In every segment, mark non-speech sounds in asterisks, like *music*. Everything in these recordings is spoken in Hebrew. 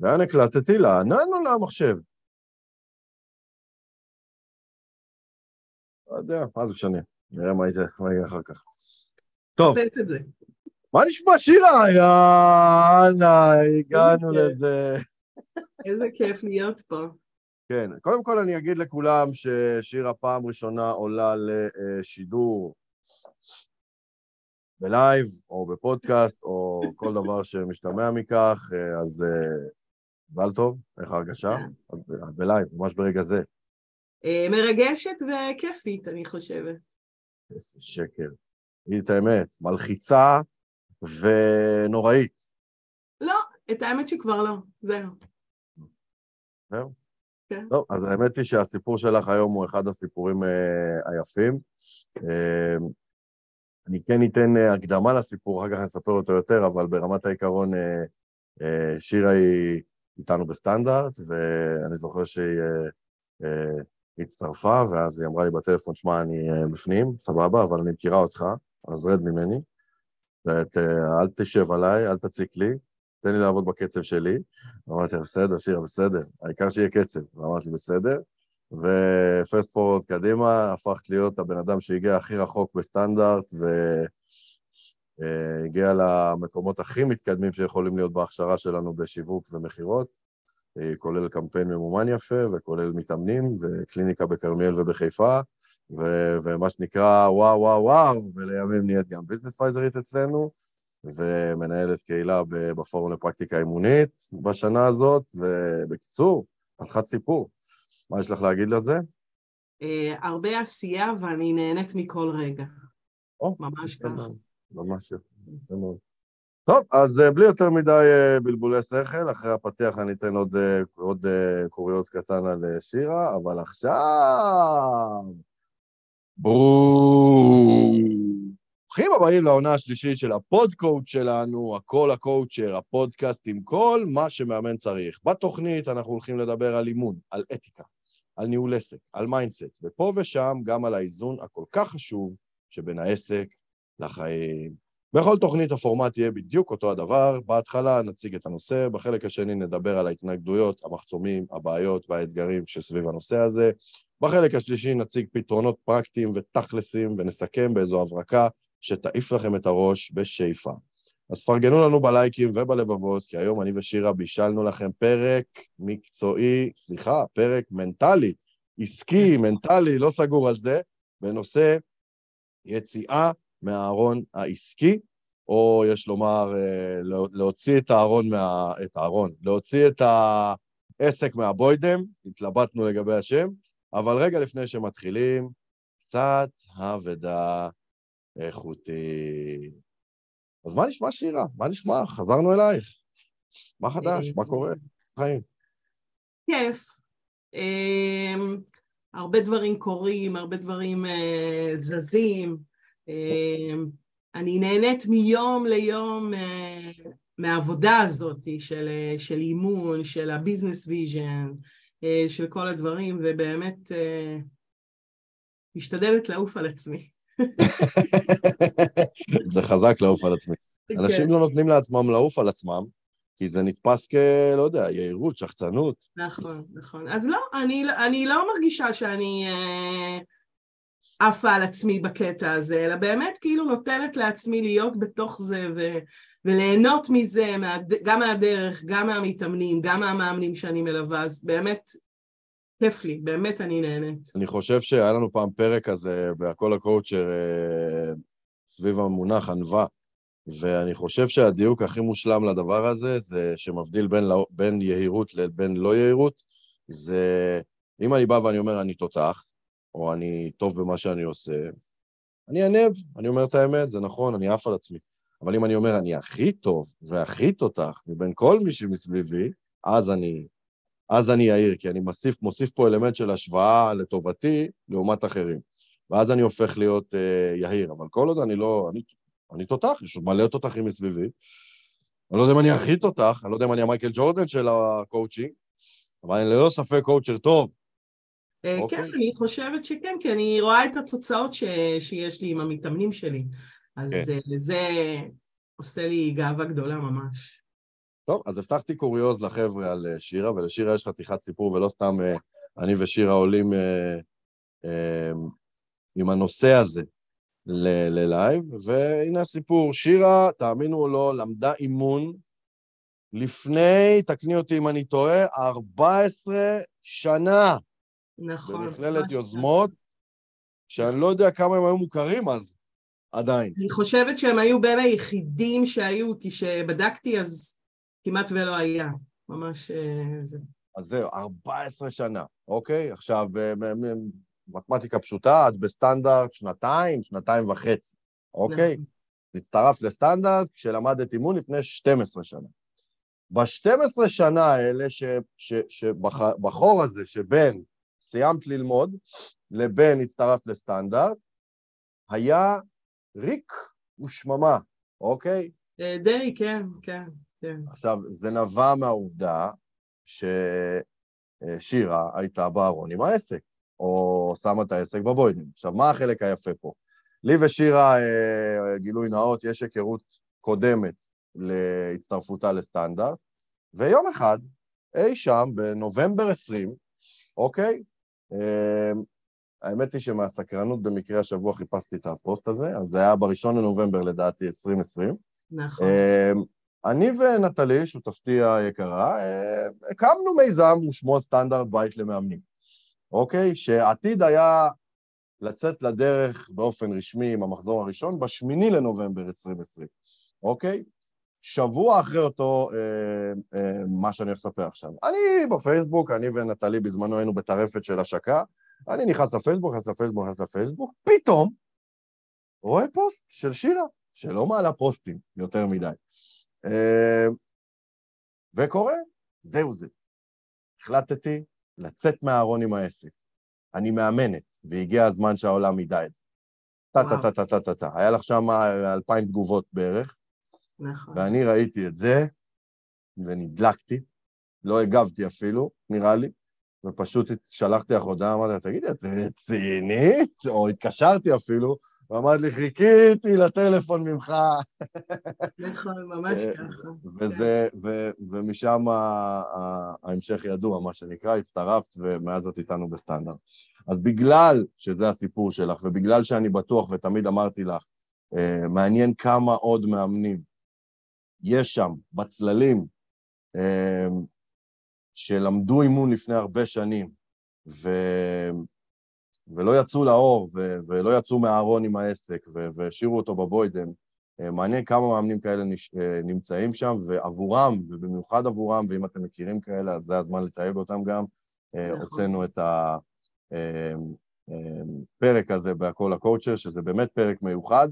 לאן הקלטתי? לענן או למחשב? לא יודע, מה זה משנה? נראה מה יהיה אחר כך. טוב. מה נשמע שירה? יאללה, הגענו לזה. איזה כיף להיות פה. כן, קודם כל אני אגיד לכולם ששירה פעם ראשונה עולה לשידור בלייב או בפודקאסט או כל דבר שמשתמע מכך, אז מזל טוב, איך ההרגשה? את בלייב, ממש ברגע זה. אה, מרגשת וכיפית, אני חושבת. איזה שקר. תגידי את האמת, מלחיצה ונוראית. לא, את האמת שכבר לא, זהו. זהו? כן. טוב, אז האמת היא שהסיפור שלך היום הוא אחד הסיפורים אה, היפים. אה, אני כן אתן הקדמה לסיפור, אחר כך נספר אותו יותר, אבל ברמת העיקרון שירה היא איתנו בסטנדרט, ואני זוכר שהיא אה, אה, הצטרפה, ואז היא אמרה לי בטלפון, שמע, אני אה, בפנים, סבבה, אבל אני מכירה אותך, אז רד ממני. ואת, אה, אל תשב עליי, אל תציק לי, תן לי לעבוד בקצב שלי. אמרתי לה, בסדר, שירה, בסדר, העיקר שיהיה קצב. ואמרתי בסדר. ופסט פורוד קדימה, הפכת להיות הבן אדם שהגיע הכי רחוק בסטנדרט, והגיע למקומות הכי מתקדמים שיכולים להיות בהכשרה שלנו בשיווק ומכירות, כולל קמפיין ממומן יפה, וכולל מתאמנים, וקליניקה בכרמיאל ובחיפה, ו- ומה שנקרא וואו וואו וואו, ולימים נהיית גם ביזנס פייזרית אצלנו, ומנהלת קהילה בפורום לפרקטיקה אימונית בשנה הזאת, ובקיצור, חתיכת סיפור. מה יש לך להגיד על זה? Uh, הרבה עשייה ואני נהנית מכל רגע. או, ממש ככה. ממש יפה, מאוד. טוב, אז uh, בלי יותר מדי uh, בלבולי שכל, אחרי הפתיח אני אתן עוד, uh, עוד קוריוז קטן על שירה, אבל עכשיו... ברוכים הבאים לעונה השלישית של הפודקואוט שלנו, הכל הקואוצ'ר, הפודקאסט עם כל מה שמאמן צריך. בתוכנית אנחנו הולכים לדבר על אימון, על אתיקה, על ניהול עסק, על mindset, ופה ושם גם על האיזון הכל כך חשוב שבין העסק לחיים. בכל תוכנית הפורמט יהיה בדיוק אותו הדבר, בהתחלה נציג את הנושא, בחלק השני נדבר על ההתנגדויות, המחסומים, הבעיות והאתגרים שסביב הנושא הזה, בחלק השלישי נציג פתרונות פרקטיים ותכלסים ונסכם באיזו הברקה שתעיף לכם את הראש בשאיפה. אז פרגנו לנו בלייקים ובלבבות, כי היום אני ושירה בישלנו לכם פרק מקצועי, סליחה, פרק מנטלי, עסקי, מנטלי, לא סגור על זה, בנושא יציאה מהארון העסקי, או יש לומר, אה, להוציא את הארון מה... את הארון, להוציא את העסק מהבוידם, התלבטנו לגבי השם, אבל רגע לפני שמתחילים, קצת אבדה איכותית. אז מה נשמע שירה? מה נשמע? חזרנו אלייך. מה חדש? מה קורה? חיים. כיף. Um, הרבה דברים קורים, הרבה דברים uh, זזים. Um, אני נהנית מיום ליום uh, מהעבודה הזאת של, uh, של אימון, של ה business vision, uh, של כל הדברים, ובאמת משתדלת לעוף על עצמי. *laughs* זה חזק לעוף על עצמי. כן. אנשים לא נותנים לעצמם לעוף על עצמם, כי זה נתפס כ... לא יודע, יהירות, שחצנות. נכון, נכון. אז לא, אני, אני לא מרגישה שאני אה, עפה על עצמי בקטע הזה, אלא באמת כאילו נותנת לעצמי להיות בתוך זה ו, וליהנות מזה, מה, גם מהדרך, גם מהמתאמנים, גם מהמאמנים שאני מלווה, אז באמת כיף לי, באמת אני נהנית. אני חושב שהיה לנו פעם פרק כזה בהכל הקואוצ'ר אה, סביב המונח ענווה, ואני חושב שהדיוק הכי מושלם לדבר הזה, זה שמבדיל בין, לא, בין יהירות לבין לא יהירות, זה אם אני בא ואני אומר אני תותח, או אני טוב במה שאני עושה, אני אענב, אני אומר את האמת, זה נכון, אני עף על עצמי. אבל אם אני אומר אני הכי טוב והכי תותח מבין כל מי שמסביבי, אז אני אז אני אעיר, כי אני מוסיף, מוסיף פה אלמנט של השוואה לטובתי לעומת אחרים. ואז אני הופך להיות אה, יהיר. אבל כל עוד אני לא... אני, אני תותח, יש עוד מלא תותחים מסביבי. אני לא יודע אם אני הכי תותח, אני לא יודע אם אני המייקל ג'ורדן של הקואוצ'ינג, אבל אני ללא ספק קואוצ'ר טוב. אה, אוקיי? כן, אני חושבת שכן, כי אני רואה את התוצאות ש... שיש לי עם המתאמנים שלי. אז כן. זה עושה לי גאווה גדולה ממש. טוב, אז הבטחתי קוריוז לחבר'ה על אה, שירה, ולשירה יש חתיכת סיפור, ולא סתם אה, אני ושירה עולים אה, אה, עם הנושא הזה ללייב, והנה הסיפור. שירה, תאמינו או לא, למדה אימון לפני, תקני אותי אם אני טועה, 14 שנה. נכון. במכללת יוזמות, שאני לא יודע כמה הם היו מוכרים אז, עדיין. אני חושבת שהם היו בין היחידים שהיו, כי כשבדקתי אז כמעט ולא היה. ממש אה, זה. אז זהו, 14 שנה, אוקיי? עכשיו, מתמטיקה פשוטה, את בסטנדרט שנתיים, שנתיים וחצי, אוקיי? נכון. הצטרפת לסטנדרט כשלמדת אימון לפני 12 שנה. ב-12 שנה האלה, שבחור הזה שבין סיימת ללמוד לבין הצטרפת לסטנדרט, היה ריק ושממה, אוקיי? אה, די, כן, כן, כן. עכשיו, זה נבע מהעובדה ששירה הייתה בארון עם העסק, או שמה את העסק בבוידם. עכשיו, מה החלק היפה פה? לי ושירה, אה, גילוי נאות, יש היכרות קודמת להצטרפותה לסטנדרט, ויום אחד, אי שם, בנובמבר 20, אוקיי? אמ, האמת היא שמהסקרנות במקרה השבוע חיפשתי את הפוסט הזה, אז זה היה בראשון לנובמבר לדעתי 2020. נכון. אמ, אני ונטלי, שותפתי היקרה, אמ, הקמנו מיזם ושמו סטנדרט בית למאמנים, אוקיי? שעתיד היה לצאת לדרך באופן רשמי עם המחזור הראשון בשמיני לנובמבר 2020, אוקיי? שבוע אחרי אותו, אה, אה, מה שאני הולך לספר עכשיו. אני בפייסבוק, אני ונטלי בזמנו היינו בטרפת של השקה, אני נכנס לפייסבוק, נכנס לפייסבוק, נכנס לפייסבוק, פתאום רואה פוסט של שירה, שלא מעלה פוסטים יותר מדי. אה, וקורא, זהו זה. החלטתי לצאת מהארון עם העסק. אני מאמנת, והגיע הזמן שהעולם ידע את זה. טה-טה-טה-טה-טה-טה. היה לך שם אלפיים תגובות בערך. נכון. ואני ראיתי את זה, ונדלקתי, לא הגבתי אפילו, נראה לי, ופשוט שלחתי לך הודעה, אמרתי לה, תגידי, את רצינית? או התקשרתי אפילו, ואמרת לי, חיכיתי לטלפון ממך. נכון, ממש אה, ככה. וזה, ו, ומשם ההמשך ידוע, מה שנקרא, הצטרפת, ומאז את איתנו בסטנדרט. אז בגלל שזה הסיפור שלך, ובגלל שאני בטוח, ותמיד אמרתי לך, אה, מעניין כמה עוד מאמנים יש שם, בצללים, אמ, שלמדו אימון לפני הרבה שנים, ו... ולא יצאו לאור, ו... ולא יצאו מהארון עם העסק, ו... והשאירו אותו בבוידן. אה, מעניין כמה מאמנים כאלה נש... אה, נמצאים שם, ועבורם, ובמיוחד עבורם, ואם אתם מכירים כאלה, אז זה הזמן לתעב אותם גם. אה, נכון. הוצאנו את הפרק הזה בהכל הקואוצ'ר, שזה באמת פרק מיוחד.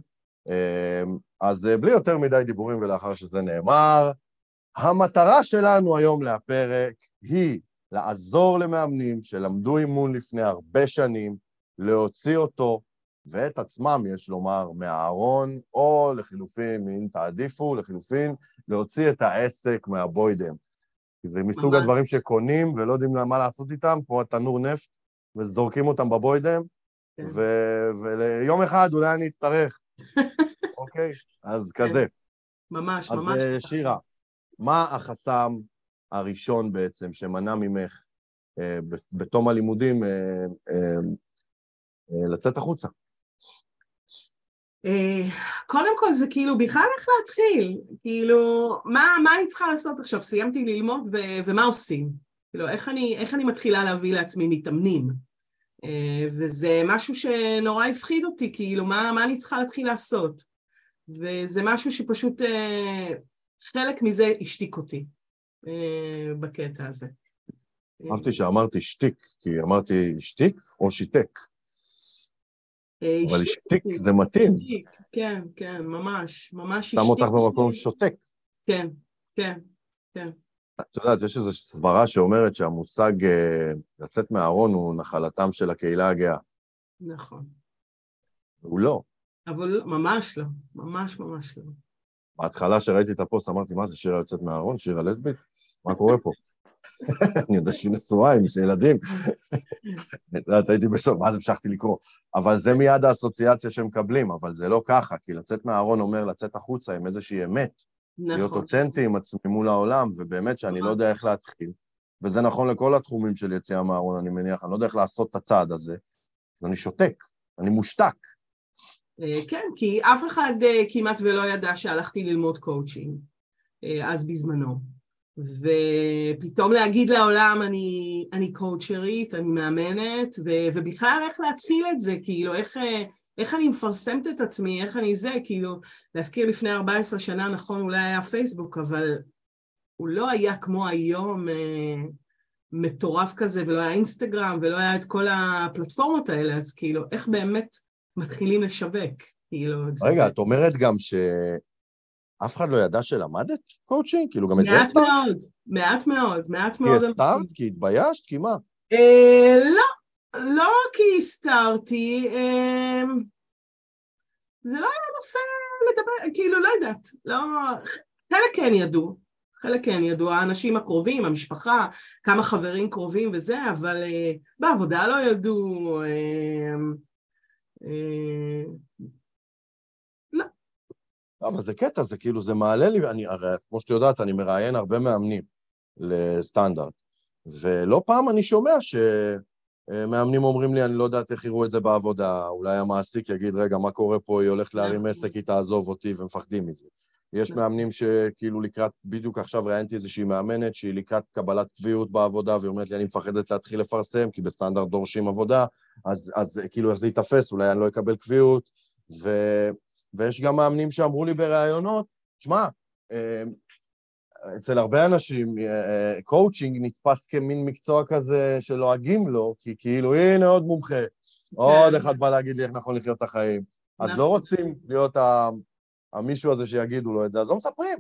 אמ, אז אה, בלי יותר מדי דיבורים ולאחר שזה נאמר, המטרה שלנו היום להפרק היא לעזור למאמנים שלמדו אימון לפני הרבה שנים, להוציא אותו ואת עצמם, יש לומר, מהארון, או לחילופין, אם תעדיפו, לחילופין, להוציא את העסק מהבוידם. כי זה מסוג ממש. הדברים שקונים ולא יודעים מה לעשות איתם, כמו התנור נפט, וזורקים אותם בבוידם, כן. ו- וליום אחד אולי אני אצטרך אוקיי? אז כן. כזה. ממש, ממש. אז אה, שירה, מה החסם הראשון בעצם שמנע ממך אה, בתום הלימודים אה, לצאת החוצה? קודם כל זה כאילו בכלל איך להתחיל, כאילו מה, מה אני צריכה לעשות עכשיו, סיימתי ללמוד ו, ומה עושים, כאילו איך אני, איך אני מתחילה להביא לעצמי מתאמנים וזה משהו שנורא הפחיד אותי, כאילו מה, מה אני צריכה להתחיל לעשות וזה משהו שפשוט אה, חלק מזה השתיק אותי אה, בקטע הזה. אהבתי שאמרתי שתיק, כי אמרתי שתיק או שיתק. אה, אבל שתיק זה מתאים. כן, כן, ממש, ממש השתיק. שם אותך במקום שותק. כן, כן, כן. את יודעת, יש איזו סברה שאומרת שהמושג לצאת מהארון הוא נחלתם של הקהילה הגאה. נכון. הוא לא. אבל ממש לא, ממש ממש לא. בהתחלה שראיתי את הפוסט אמרתי, מה זה, שירה יוצאת מהארון? שירה לסבית? מה קורה פה? *laughs* אני יודע שהיא נשואה עם ילדים. *laughs* את יודעת, הייתי בסוף, ואז המשכתי לקרוא. אבל זה מיד האסוציאציה שהם מקבלים, אבל זה לא ככה, כי לצאת מהארון אומר לצאת החוצה עם איזושהי אמת, נכון. להיות אותנטי עם עצמי מול העולם, ובאמת שאני לא יודע איך להתחיל. וזה נכון לכל התחומים של יציאה מהארון, אני מניח, אני לא יודע איך לעשות את הצעד הזה, אז אני שותק, אני מושתק. אה, כן, כי אף אחד אה, כמעט ולא ידע שהלכתי ללמוד קואוצ'ינג אה, אז בזמנו. ופתאום להגיד לעולם אני, אני קואוצ'רית, אני מאמנת, ו, ובכלל איך להתחיל את זה, כאילו איך, איך אני מפרסמת את עצמי, איך אני זה, כאילו להזכיר לפני 14 שנה, נכון אולי היה פייסבוק, אבל הוא לא היה כמו היום אה, מטורף כזה, ולא היה אינסטגרם, ולא היה את כל הפלטפורמות האלה, אז כאילו, איך באמת מתחילים לשווק? כאילו, את זה. רגע, את אומרת גם שאף אחד לא ידע שלמדת קואוצ'ינג? כאילו, גם את זה מעט מאוד, מעט מאוד, מעט מאוד. כי הסתרת? כי התביישת? כי מה? אה, לא, לא כי הסתרתי, אה, זה לא היה נושא לדבר, כאילו, לא יודעת, לא... חלק כן ידעו, חלק כן ידעו, האנשים הקרובים, המשפחה, כמה חברים קרובים וזה, אבל uh, בעבודה לא ידעו. Uh, uh, לא. אבל זה קטע, זה כאילו, זה מעלה לי, אני, הרי כמו שאת יודעת, אני מראיין הרבה מאמנים לסטנדרט, ולא פעם אני שומע שמאמנים אומרים לי, אני לא יודעת איך יראו את זה בעבודה, אולי המעסיק יגיד, רגע, מה קורה פה, היא הולכת להרים נכון. עסק, היא תעזוב אותי, ומפחדים מזה. יש נכון. מאמנים שכאילו לקראת, בדיוק עכשיו ראיינתי איזושהי מאמנת שהיא לקראת קבלת קביעות בעבודה, והיא אומרת לי, אני מפחדת להתחיל לפרסם, כי בסטנדרט דורשים עבודה, אז, אז כאילו איך זה ייתפס, אולי אני לא אקבל קביעות, ו, ויש גם מאמנים שאמרו לי בראיונות, שמע, אה, אצל הרבה אנשים קואוצ'ינג אה, נתפס כמין מקצוע כזה שלועגים לו, כי כאילו, הנה עוד מומחה, כן. עוד אחד בא להגיד לי איך נכון לחיות את החיים. אז לא נכון. רוצים להיות המישהו הזה שיגידו לו את זה, אז לא מספרים.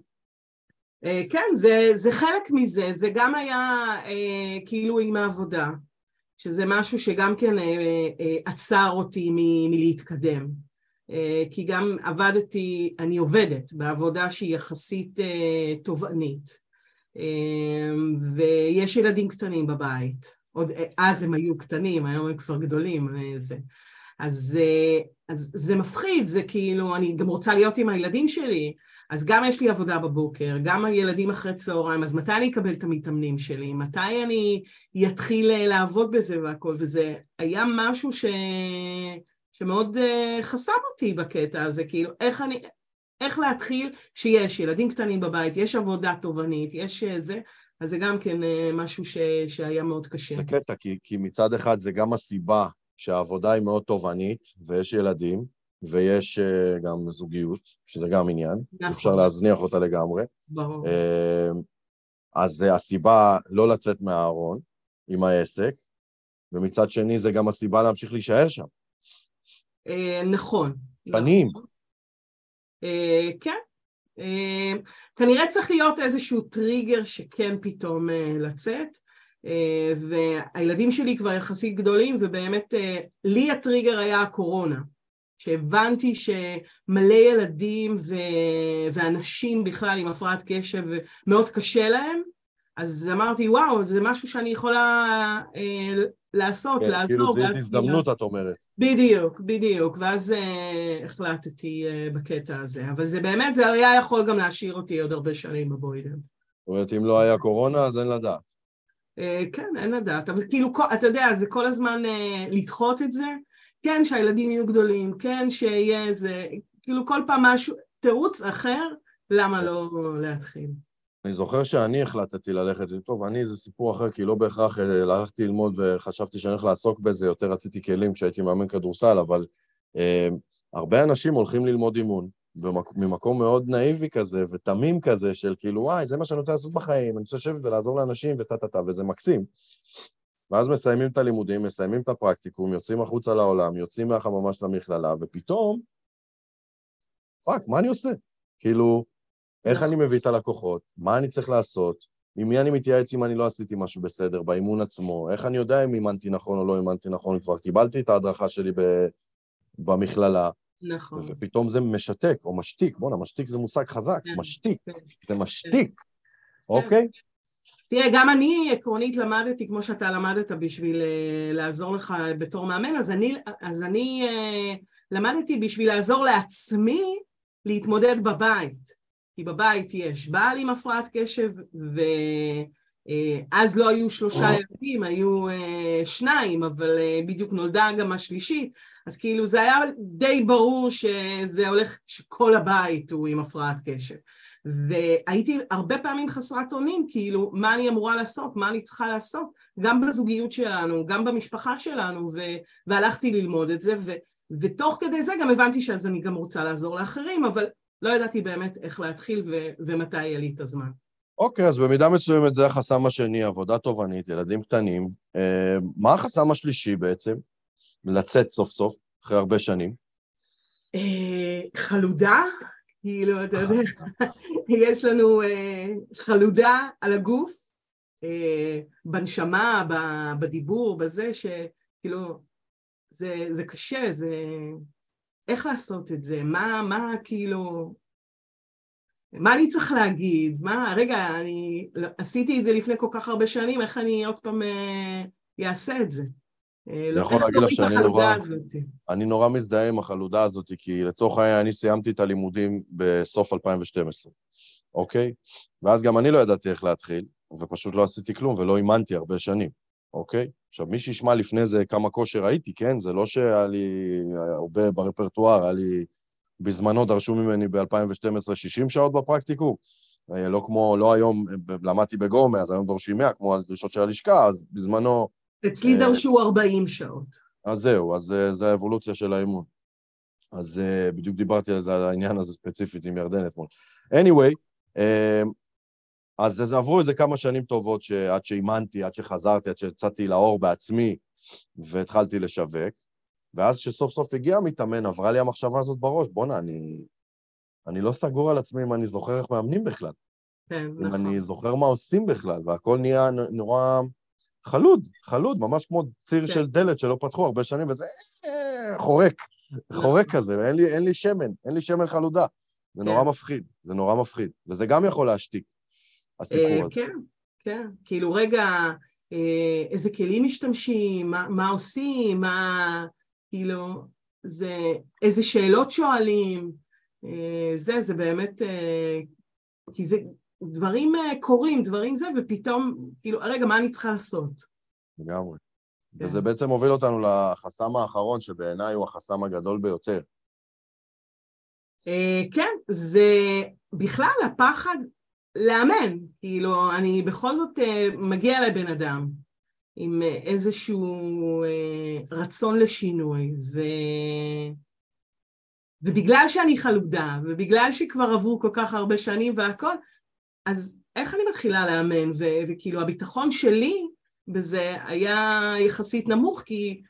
אה, כן, זה, זה חלק מזה, זה גם היה אה, כאילו עם העבודה, שזה משהו שגם כן אה, אה, עצר אותי מ, מלהתקדם. אה, כי גם עבדתי, אני עובדת בעבודה שהיא יחסית אה, תובענית, אה, ויש ילדים קטנים בבית. עוד אז הם היו קטנים, היום הם כבר גדולים. זה. אז, אז זה מפחיד, זה כאילו, אני גם רוצה להיות עם הילדים שלי, אז גם יש לי עבודה בבוקר, גם הילדים אחרי צהריים, אז מתי אני אקבל את המתאמנים שלי? מתי אני אתחיל לעבוד בזה והכל? וזה היה משהו ש... שמאוד uh, חסם אותי בקטע הזה, כאילו, איך אני... איך להתחיל שיש ילדים קטנים בבית, יש עבודה תובענית, יש זה, אז זה גם כן משהו ש, שהיה מאוד קשה. זה קטע, כי, כי מצד אחד זה גם הסיבה שהעבודה היא מאוד תובענית, ויש ילדים, ויש uh, גם זוגיות, שזה גם עניין, נכון. אפשר להזניח אותה לגמרי. ברור. Uh, אז זה הסיבה לא לצאת מהארון עם העסק, ומצד שני זה גם הסיבה להמשיך להישאר שם. Uh, נכון. שנים. נכון. Uh, כן. Uh, כנראה צריך להיות איזשהו טריגר שכן פתאום לצאת. אה, והילדים שלי כבר יחסית גדולים, ובאמת אה, לי הטריגר היה הקורונה. שהבנתי שמלא ילדים ו... ואנשים בכלל עם הפרעת קשב מאוד קשה להם, אז אמרתי, וואו, זה משהו שאני יכולה אה, לעשות, כן, לעזור. כאילו זה הזדמנות, את אומרת. בדיוק, בדיוק, ואז אה, החלטתי אה, בקטע הזה. אבל זה באמת, זה היה יכול גם להשאיר אותי עוד הרבה שנים בבוידם. זאת אומרת, אם לא היה קורונה, אז אין לדעת. אה, כן, אין לדעת, אבל כאילו, אתה יודע, זה כל הזמן אה, לדחות את זה, כן, שהילדים יהיו גדולים, כן, שיהיה איזה, כאילו כל פעם משהו, תירוץ אחר, למה לא להתחיל. אני זוכר שאני החלטתי ללכת, טוב, אני זה סיפור אחר, כי לא בהכרח אה, הלכתי ללמוד וחשבתי שאני הולך לעסוק בזה, יותר רציתי כלים כשהייתי מאמן כדורסל, אבל אה, הרבה אנשים הולכים ללמוד אימון, ממקום מאוד נאיבי כזה ותמים כזה של כאילו, וואי, זה מה שאני רוצה לעשות בחיים, אני רוצה לשבת ולעזור לאנשים וטה-טה-טה, וזה מקסים. ואז מסיימים את הלימודים, מסיימים את הפרקטיקום, יוצאים החוצה לעולם, יוצאים מהחממה של המכללה, ופתאום, פאק, מה אני עושה? כאילו, איך אני מביא את הלקוחות? מה אני צריך לעשות? עם מי אני מתייעץ אם אני לא עשיתי משהו בסדר, באימון עצמו? איך אני יודע אם אימנתי נכון או לא אימנתי נכון? כבר קיבלתי את ההדרכה שלי במכללה, נכון. ופתאום זה משתק, או משתיק, בואנה, משתיק זה מושג חזק, כן, משתיק, כן, זה משתיק, כן. אוקיי? תראה, גם אני עקרונית למדתי, כמו שאתה למדת בשביל אה, לעזור לך בתור מאמן, אז אני, אז אני uh, למדתי בשביל לעזור לעצמי להתמודד בבית. כי בבית יש בעל עם הפרעת קשב, ואז לא היו שלושה ילדים, היו שניים, אבל בדיוק נולדה גם השלישית, אז כאילו זה היה די ברור שזה הולך, שכל הבית הוא עם הפרעת קשב. והייתי הרבה פעמים חסרת אונים, כאילו, מה אני אמורה לעשות, מה אני צריכה לעשות, גם בזוגיות שלנו, גם במשפחה שלנו, ו- והלכתי ללמוד את זה, ו- ותוך כדי זה גם הבנתי שאז אני גם רוצה לעזור לאחרים, אבל לא ידעתי באמת איך להתחיל ו- ומתי יהיה לי את הזמן. אוקיי, okay, אז במידה מסוימת זה החסם השני, עבודה תובענית, ילדים קטנים. אה, מה החסם השלישי בעצם? לצאת סוף סוף, אחרי הרבה שנים? אה, חלודה, כאילו, אתה יודע, *laughs* יש לנו אה, חלודה על הגוף, אה, בנשמה, בדיבור, בזה, שכאילו, זה, זה קשה, זה... איך לעשות את זה? מה, מה, כאילו... מה אני צריך להגיד? מה, רגע, אני עשיתי את זה לפני כל כך הרבה שנים, איך אני עוד פעם אעשה אה, את זה? אני לא, יכול להגיד לך שאני נורא, אני נורא מזדהה עם החלודה הזאת, כי לצורך העניין אני סיימתי את הלימודים בסוף 2012, אוקיי? ואז גם אני לא ידעתי איך להתחיל, ופשוט לא עשיתי כלום ולא אימנתי הרבה שנים, אוקיי? עכשיו, מי שישמע לפני זה כמה כושר הייתי, כן? זה לא שהיה לי הרבה ברפרטואר, היה לי... בזמנו דרשו ממני ב-2012 60 שעות בפרקטיקום. אה, לא כמו, לא היום, למדתי בגומה, אז היום דורשים 100, כמו הדרישות של הלשכה, אז בזמנו אצלי אה, דרשו 40 שעות. אז זהו, אז אה, זה האבולוציה של האימון. אז אה, בדיוק דיברתי על זה, על העניין הזה ספציפית עם ירדן אתמול. anyway, אז זה עברו איזה כמה שנים טובות עד שאימנתי, עד שחזרתי, עד שיצאתי לאור בעצמי והתחלתי לשווק, ואז כשסוף סוף הגיע המתאמן, עברה לי המחשבה הזאת בראש, בואנה, אני, אני לא סגור על עצמי אם אני זוכר איך מאמנים בכלל. כן, נכון. אם אני זוכר מה עושים בכלל, והכל נהיה נורא... חלוד, חלוד, ממש כמו ציר כן. של דלת שלא פתחו הרבה שנים, וזה אה, חורק, חורק נכון. כזה, אין לי, אין לי שמן, אין לי שמן חלודה. זה כן. נורא מפחיד, זה נורא מפחיד, וזה גם יכול להשתיק, הסיפור אה, הזה. כן, כן, כאילו רגע, אה, איזה כלים משתמשים, מה, מה עושים, מה, כאילו, זה, איזה שאלות שואלים, זה, זה באמת, כי זה, דברים אה, קורים, דברים זה, ופתאום, כאילו, רגע, מה אני צריכה לעשות? לגמרי. כן. וזה בעצם מוביל אותנו לחסם האחרון, שבעיניי הוא החסם הגדול ביותר. אה, כן, זה בכלל הפחד לאמן. כאילו, אני בכל זאת אה, מגיע לבן אדם עם איזשהו רצון לשינוי, ו... ובגלל שאני חלודה, ובגלל שכבר עברו כל כך הרבה שנים והכל, אז איך אני מתחילה לאמן? ו- וכאילו הביטחון שלי בזה היה יחסית נמוך, כי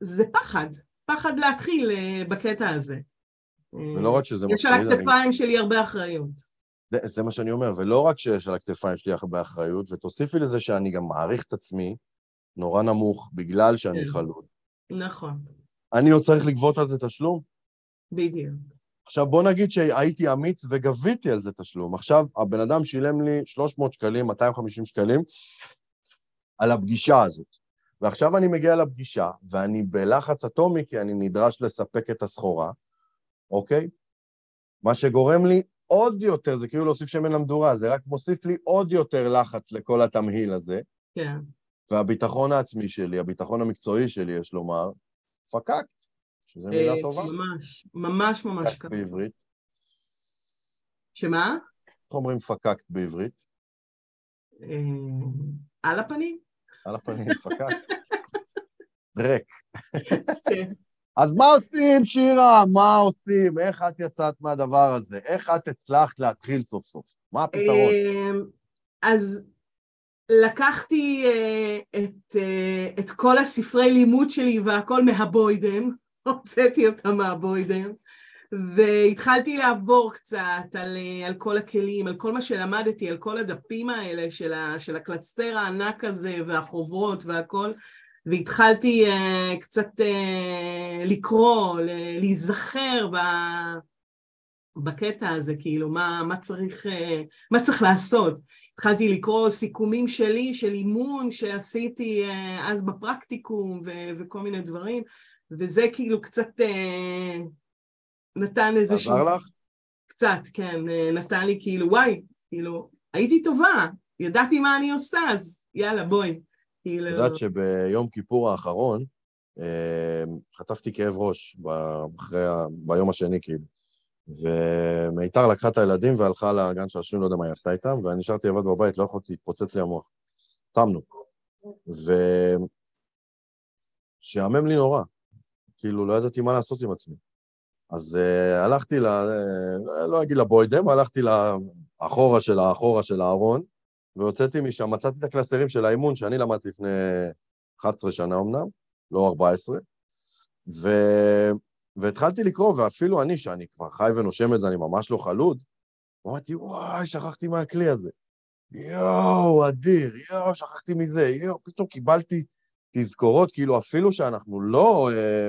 זה פחד, פחד להתחיל אה, בקטע הזה. ולא רק שזה יש על הכתפיים אני... שלי הרבה אחריות. זה, זה מה שאני אומר, ולא רק שיש על הכתפיים שלי הרבה אחריות, ותוסיפי לזה שאני גם מעריך את עצמי נורא נמוך בגלל שאני כן. חלוד. נכון. אני עוד צריך לגבות על זה תשלום? בדיוק. עכשיו בוא נגיד שהייתי אמיץ וגביתי על זה תשלום. עכשיו הבן אדם שילם לי 300 שקלים, 250 שקלים על הפגישה הזאת. ועכשיו אני מגיע לפגישה, ואני בלחץ אטומי כי אני נדרש לספק את הסחורה, אוקיי? מה שגורם לי עוד יותר, זה כאילו להוסיף שמן למדורה, זה רק מוסיף לי עוד יותר לחץ לכל התמהיל הזה. כן. והביטחון העצמי שלי, הביטחון המקצועי שלי, יש לומר, פקקט. שזה מילה אה, טובה. ממש, ממש ממש ככה. בעברית. שמה? איך אומרים פקקט בעברית? אה, על הפנים. על הפנים, פקקט. *laughs* ריק. אז מה עושים, שירה? מה עושים? איך את יצאת מהדבר הזה? איך את הצלחת להתחיל סוף סוף? מה הפתרון? אה, אז לקחתי את, את כל הספרי לימוד שלי והכל מהבוידם. *laughs* הוצאתי אותה מהבוידם, והתחלתי לעבור קצת על, על כל הכלים, על כל מה שלמדתי, על כל הדפים האלה של, ה, של הקלסטר הענק הזה והחוברות והכל, והתחלתי uh, קצת uh, לקרוא, להיזכר ב... בקטע הזה, כאילו, מה, מה, צריך, uh, מה צריך לעשות. התחלתי לקרוא סיכומים שלי, של אימון שעשיתי uh, אז בפרקטיקום ו- וכל מיני דברים, וזה כאילו קצת אה, נתן איזשהו... עזר לך? קצת, כן, נתן לי כאילו, וואי, כאילו, הייתי טובה, ידעתי מה אני עושה, אז יאללה, בואי. כאילו... את יודעת שביום כיפור האחרון חטפתי כאב ראש אחרי, ביום השני, כאילו. ומיתר לקחה את הילדים והלכה לגן השנים, לא יודע מה היא עשתה איתם, ואני נשארתי לבד בבית, לא יכולתי, להתפוצץ לי המוח. צמנו. ושעמם לי נורא. כאילו, לא ידעתי מה לעשות עם עצמי. אז uh, הלכתי ל... Uh, לא אגיד לבוידם, הלכתי לאחורה של האחורה של הארון, והוצאתי משם, מצאתי את הקלסרים של האימון שאני למדתי לפני 11 שנה אמנם, לא 14, ו... והתחלתי לקרוא, ואפילו אני, שאני כבר חי ונושם את זה, אני ממש לא חלוד, אמרתי, וואי, שכחתי מהכלי הזה. יואו, אדיר, יואו, שכחתי מזה, יואו, פתאום קיבלתי תזכורות, כאילו אפילו שאנחנו לא, אה,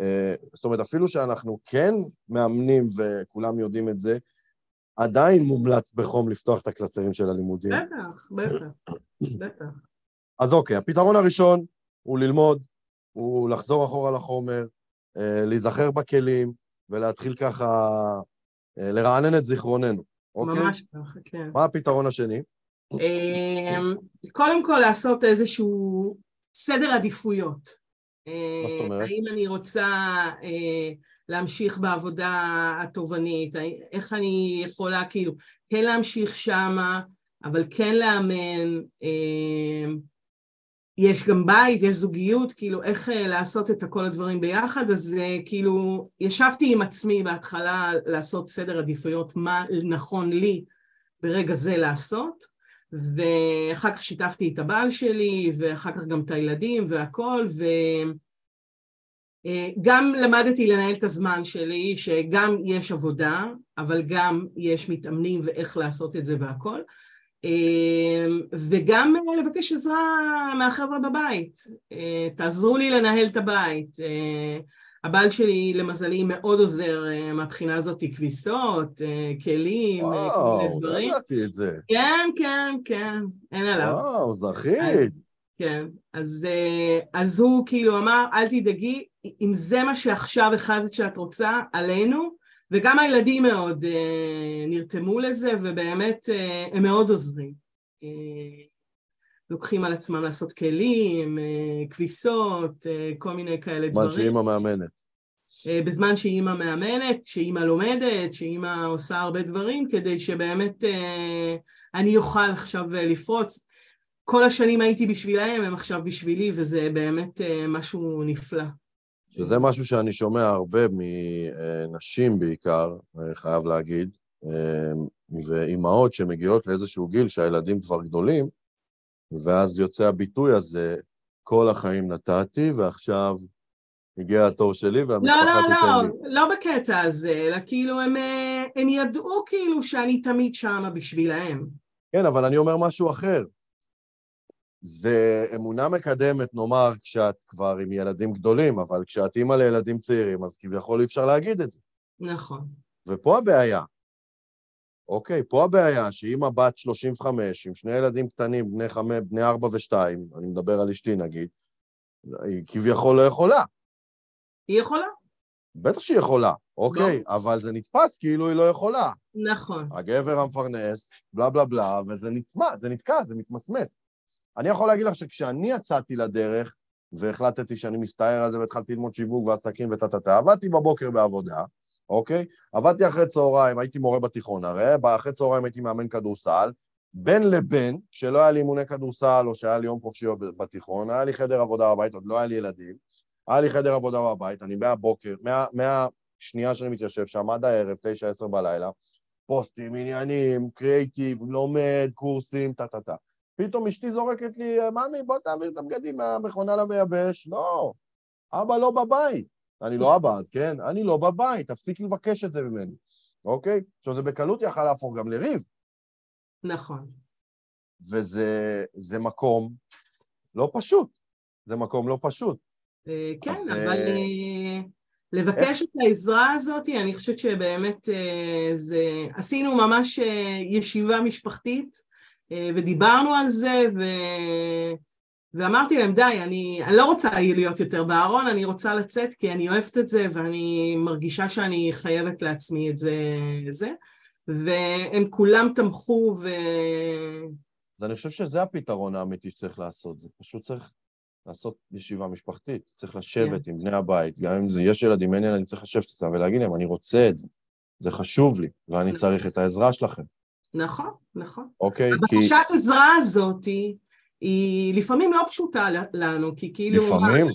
אה, זאת אומרת, אפילו שאנחנו כן מאמנים וכולם יודעים את זה, עדיין מומלץ בחום לפתוח את הקלסרים של הלימודים. בטח, בטח, בטח. אז אוקיי, הפתרון הראשון הוא ללמוד, הוא לחזור אחורה לחומר, אה, להיזכר בכלים ולהתחיל ככה אה, לרענן את זיכרוננו, אוקיי? ממש ככה, כן. מה הפתרון השני? אמ, קודם כל לעשות איזשהו סדר עדיפויות. מה זאת אומרת? האם אני רוצה אה, להמשיך בעבודה התובענית, איך אני יכולה כאילו כן להמשיך שמה, אבל כן לאמן, יש גם בית, יש זוגיות, כאילו איך אה, לעשות את כל הדברים ביחד, אז אה, כאילו ישבתי עם עצמי בהתחלה לעשות סדר עדיפויות, מה נכון לי ברגע זה לעשות, ואחר כך שיתפתי את הבעל שלי, ואחר כך גם את הילדים והכל, וגם אה, למדתי לנהל את הזמן שלי, שגם יש עבודה, אבל גם יש מתאמנים ואיך לעשות את זה והכל. אמ, וגם לבקש עזרה מהחבר'ה בבית, אה, תעזרו לי לנהל את הבית. אה, הבעל שלי למזלי מאוד עוזר אה, מהבחינה הזאת, כביסות, כלים, וואו, לא ידעתי את זה. כן, כן, כן, אין עליו. וואו, זכית. כן, אז, אז הוא כאילו אמר, אל תדאגי, אם זה מה שעכשיו החלטת שאת רוצה, עלינו, וגם הילדים מאוד אה, נרתמו לזה, ובאמת אה, הם מאוד עוזרים. אה, לוקחים על עצמם לעשות כלים, אה, כביסות, אה, כל מיני כאלה דברים. בזמן שאימא מאמנת. אה, בזמן שאימא מאמנת, שאימא לומדת, שאימא עושה הרבה דברים, כדי שבאמת אה, אני אוכל עכשיו אה, לפרוץ. כל השנים הייתי בשבילהם, הם עכשיו בשבילי, וזה באמת אה, משהו נפלא. שזה משהו שאני שומע הרבה מנשים בעיקר, חייב להגיד, ואימהות שמגיעות לאיזשהו גיל שהילדים כבר גדולים, ואז יוצא הביטוי הזה, כל החיים נתתי, ועכשיו הגיע התור שלי והמשפחה לא, לא, לא, לי. לא בקטע הזה, אלא כאילו הם, הם ידעו כאילו שאני תמיד שמה בשבילהם. כן, אבל אני אומר משהו אחר. זה אמונה מקדמת, נאמר, כשאת כבר עם ילדים גדולים, אבל כשאת אימא לילדים צעירים, אז כביכול אי אפשר להגיד את זה. נכון. ופה הבעיה. אוקיי, פה הבעיה שאימא בת 35, עם שני ילדים קטנים, בני, חמי, בני 4 ו-2, אני מדבר על אשתי נגיד, היא כביכול לא יכולה. היא יכולה. בטח שהיא יכולה, אוקיי, לא. אבל זה נתפס כאילו היא לא יכולה. נכון. הגבר המפרנס, בלה בלה בלה, וזה נתמע, זה נתקע, זה מתמסמס. אני יכול להגיד לך שכשאני יצאתי לדרך, והחלטתי שאני מסתער על זה והתחלתי ללמוד שיווק ועסקים וטה-טה-טה, עבדתי בבוקר בעבודה, אוקיי? עבדתי אחרי צהריים, הייתי מורה בתיכון הרי, אחרי צהריים הייתי מאמן כדורסל, בין לבין, כשלא היה לי אימוני כדורסל או שהיה לי יום חופשי בתיכון, היה לי חדר עבודה בבית, עוד לא היה לי ילדים, היה לי חדר עבודה בבית, אני מהבוקר, מה, מהשנייה שאני מתיישב שם עד הערב, תשע, עשר בלילה, פוסטים, עניינים, קריאייטיב, לומד, קורסים, טה-טה-טה. פתאום אשתי זורקת לי, ממי, בוא תעביר את הבגדים מהמכונה למייבש. לא, אבא לא בבית. אני לא אבא אז, כן? אני לא בבית, תפסיק לבקש את זה ממני, אוקיי? עכשיו, זה בקלות יכל להפוך גם לריב. נכון. וזה מקום לא פשוט. זה מקום לא פשוט. אה, כן, אבל אה, לבקש את העזרה הזאת, אני חושבת שבאמת אה, זה... עשינו ממש ישיבה משפחתית. אה, ודיברנו על זה, ו... ואמרתי להם, די, אני, אני לא רוצה להיות יותר בארון, אני רוצה לצאת כי אני אוהבת את זה ואני מרגישה שאני חייבת לעצמי את זה. זה. והם כולם תמכו ו... אז אני חושב שזה הפתרון האמיתי שצריך לעשות, זה פשוט צריך לעשות ישיבה משפחתית, צריך לשבת yeah. עם בני הבית, גם אם זה, יש ילדים, אין ילדים, צריך לשבת איתם ולהגיד להם, אני רוצה את זה, זה חשוב לי, ואני נכון. צריך את העזרה שלכם. נכון, נכון. אוקיי, כי... הבקשת עזרה הזאת היא לפעמים לא פשוטה לנו, כי כאילו... לפעמים?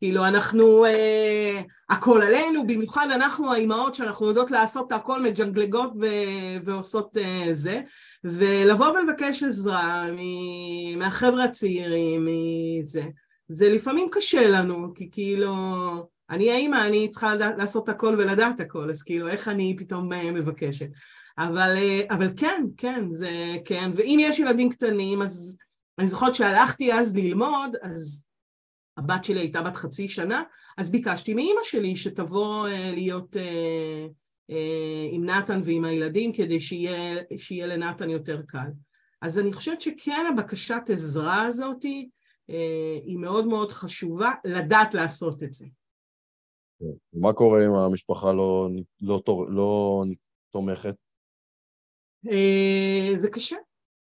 כאילו אנחנו, אה, הכל עלינו, במיוחד אנחנו האימהות שאנחנו יודעות לעשות את הכל, מג'נגלגות ו- ועושות אה, זה, ולבוא ולבקש עזרה מהחבר'ה הצעירים, מזה, זה לפעמים קשה לנו, כי כאילו, אני האימא, אני צריכה לדעת, לעשות הכל ולדעת הכל, אז כאילו איך אני פתאום אה, מבקשת. אבל, אה, אבל כן, כן, זה כן, ואם יש ילדים קטנים, אז אני זוכרת שהלכתי אז ללמוד, אז הבת שלי הייתה בת חצי שנה, אז ביקשתי מאימא שלי שתבוא אה, להיות אה, אה, עם נתן ועם הילדים כדי שיהיה, שיהיה לנתן יותר קל. אז אני חושבת שכן הבקשת עזרה הזאת היא מאוד מאוד חשובה לדעת לעשות את זה. מה קורה אם המשפחה לא, לא, לא תומכת? זה קשה.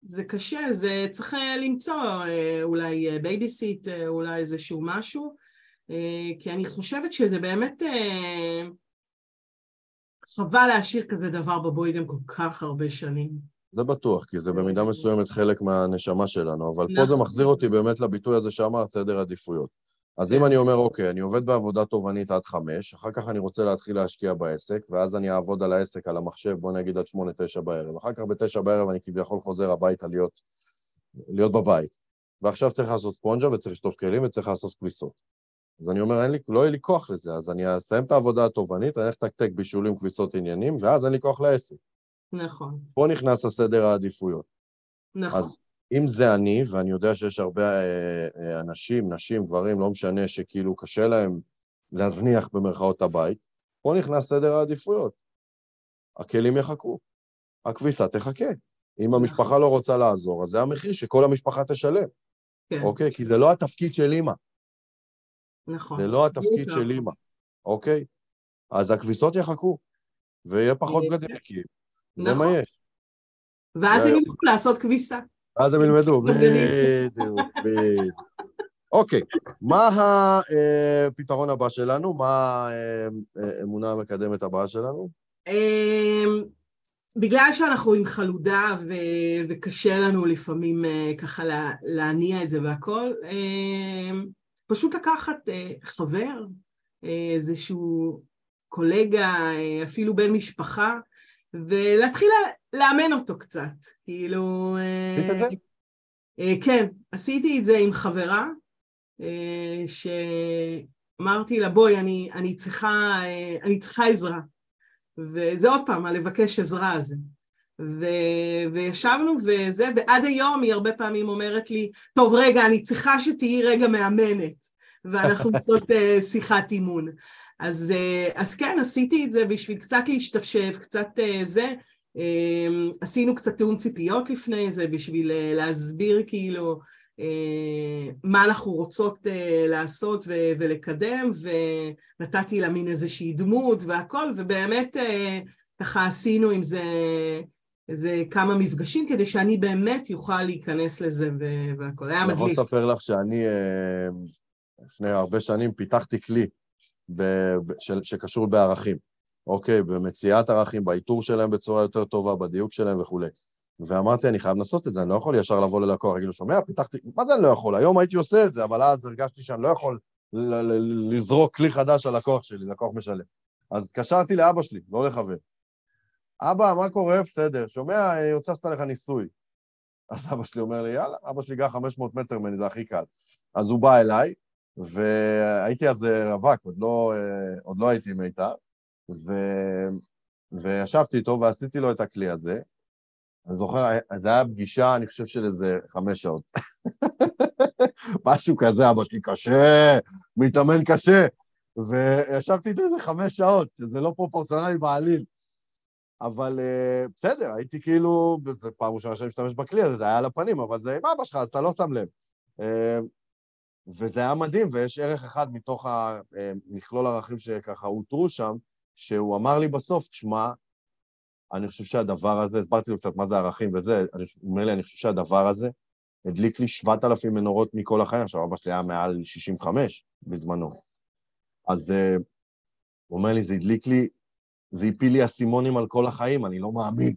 זה קשה, זה צריך אה, למצוא אה, אולי בייביסיט, אה, אולי איזשהו משהו, כי אני חושבת שזה באמת חבל להשאיר כזה דבר בבוידם כל כך הרבה שנים. זה בטוח, כי זה במידה מסוימת חלק מהנשמה שלנו, אבל פה זה נכון. מחזיר אותי באמת לביטוי הזה שאמרת, סדר עדיפויות. אז אם כן. אני אומר, אוקיי, אני עובד בעבודה תובענית עד חמש, אחר כך אני רוצה להתחיל להשקיע בעסק, ואז אני אעבוד על העסק, על המחשב, בוא נגיד עד שמונה, תשע בערב. אחר כך בתשע בערב אני כביכול חוזר הביתה להיות, להיות בבית. ועכשיו צריך לעשות ספונג'ה וצריך לשטוף כלים וצריך לעשות כביסות. אז אני אומר, אין לי, לא יהיה לי כוח לזה, אז אני אסיים את העבודה התובענית, אני אלך לתקתק בישולים, כביסות, עניינים, ואז אין לי כוח לעסק. נכון. פה נכנס הסדר העדיפויות. נכון. אז אם זה אני, ואני יודע שיש הרבה אה, אה, אנשים, נשים, גברים, לא משנה, שכאילו קשה להם להזניח במרכאות הבית, פה נכנס סדר העדיפויות. הכלים יחכו, הכביסה תחכה. אם המשפחה נכון. לא רוצה לעזור, אז זה המחיר שכל המשפחה תשלם. כן. אוקיי? כי זה לא התפקיד של אימא. נכון. זה לא התפקיד של אימא, אוקיי? אז הכביסות יחכו, ויהיה פחות בגדים נקיים. זה מה נכון. יש. ואז הם ילכו לעשות כביסה. ואז הם ילמדו, בדיוק, בדיוק. אוקיי, מה הפתרון הבא שלנו? מה האמונה המקדמת הבאה שלנו? בגלל שאנחנו עם חלודה ו- וקשה לנו לפעמים אה, ככה להניע את זה והכל, פשוט לקחת אה, חבר, אה, איזשהו קולגה, אפילו בן משפחה, ולהתחיל לאמן אותו קצת, כאילו... עשית את זה? אה, כן, עשיתי את זה עם חברה, אה, שאמרתי לה, בואי, אני, אני, צריכה, אה, אני צריכה עזרה. וזה עוד פעם, הלבקש עזרה הזה. ו... וישבנו וזה, ועד היום היא הרבה פעמים אומרת לי, טוב, רגע, אני צריכה שתהיי רגע מאמנת, ואנחנו *laughs* עושות שיחת אימון. אז, אז כן, עשיתי את זה בשביל קצת להשתפשף, קצת זה, אמ, עשינו קצת תיאום ציפיות לפני זה בשביל אה, להסביר כאילו אה, מה אנחנו רוצות אה, לעשות ולקדם ונתתי לה מין איזושהי דמות והכל ובאמת ככה עשינו עם זה איזה כמה מפגשים כדי שאני באמת יוכל להיכנס לזה והכל היה מדליק. אני יכול לספר לך שאני לפני הרבה שנים פיתחתי כלי שקשור בערכים. אוקיי, במציאת ערכים, באיתור שלהם בצורה יותר טובה, בדיוק שלהם וכולי. ואמרתי, אני חייב לנסות את זה, אני לא יכול ישר לבוא ללקוח, להגיד לו, שומע, פיתחתי, מה זה אני לא יכול? היום הייתי עושה את זה, אבל אז הרגשתי שאני לא יכול לזרוק כלי חדש על לקוח שלי, לקוח משלם. אז התקשרתי לאבא שלי, לא לחבר. אבא, מה קורה? בסדר. שומע, אני רוצה לעשות עליך ניסוי. אז אבא שלי אומר לי, יאללה, אבא שלי גר 500 מטר ממני, זה הכי קל. אז הוא בא אליי, והייתי אז רווק, עוד לא, עוד לא הייתי מיתר, ו... וישבתי איתו ועשיתי לו את הכלי הזה. אני זוכר, זו הייתה פגישה, אני חושב של איזה חמש שעות. *laughs* משהו כזה, אבא שלי קשה, מתאמן קשה. וישבתי איתו איזה חמש שעות, שזה לא פרופורציונלי בעליל. אבל uh, בסדר, הייתי כאילו, זו פעם ראשונה שאני משתמש בכלי הזה, זה היה על הפנים, אבל זה עם אבא שלך, אז אתה לא שם לב. Uh, וזה היה מדהים, ויש ערך אחד מתוך המכלול ערכים שככה הותרו שם, שהוא אמר לי בסוף, תשמע, אני חושב שהדבר הזה, הסברתי לו קצת מה זה ערכים וזה, הוא אומר לי, אני חושב שהדבר הזה הדליק לי 7,000 מנורות מכל החיים, עכשיו אבא שלי היה מעל 65 בזמנו. אז uh, הוא אומר לי, זה הדליק לי, זה הפיל לי אסימונים על כל החיים, אני לא מאמין.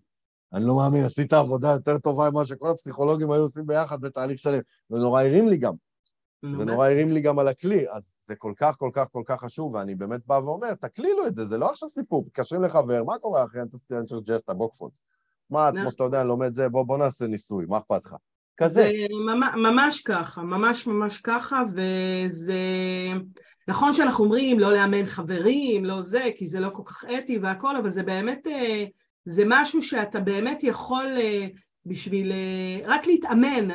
אני לא מאמין, עשית עבודה יותר טובה ממה שכל הפסיכולוגים היו עושים ביחד בתהליך שלם. זה נורא הרים לי גם. זה נורא הרים לי גם על הכלי, אז זה כל כך, כל כך, כל כך חשוב, ואני באמת בא ואומר, תקלילו את זה, זה לא עכשיו סיפור, מתקשרים לחבר, מה קורה אחי, אני צריך לציין ג'סטה, בוא קפוץ. מה, כמו נכון. שאתה יודע, לומד זה, בוא, בוא נעשה ניסוי, מה אכפת לך? כזה. זה ממש ככה, ממש ממש ככה, וזה... נכון שאנחנו אומרים לא לאמן חברים, לא זה, כי זה לא כל כך אתי והכל, אבל זה באמת, אה, זה משהו שאתה באמת יכול אה, בשביל אה, רק להתאמן.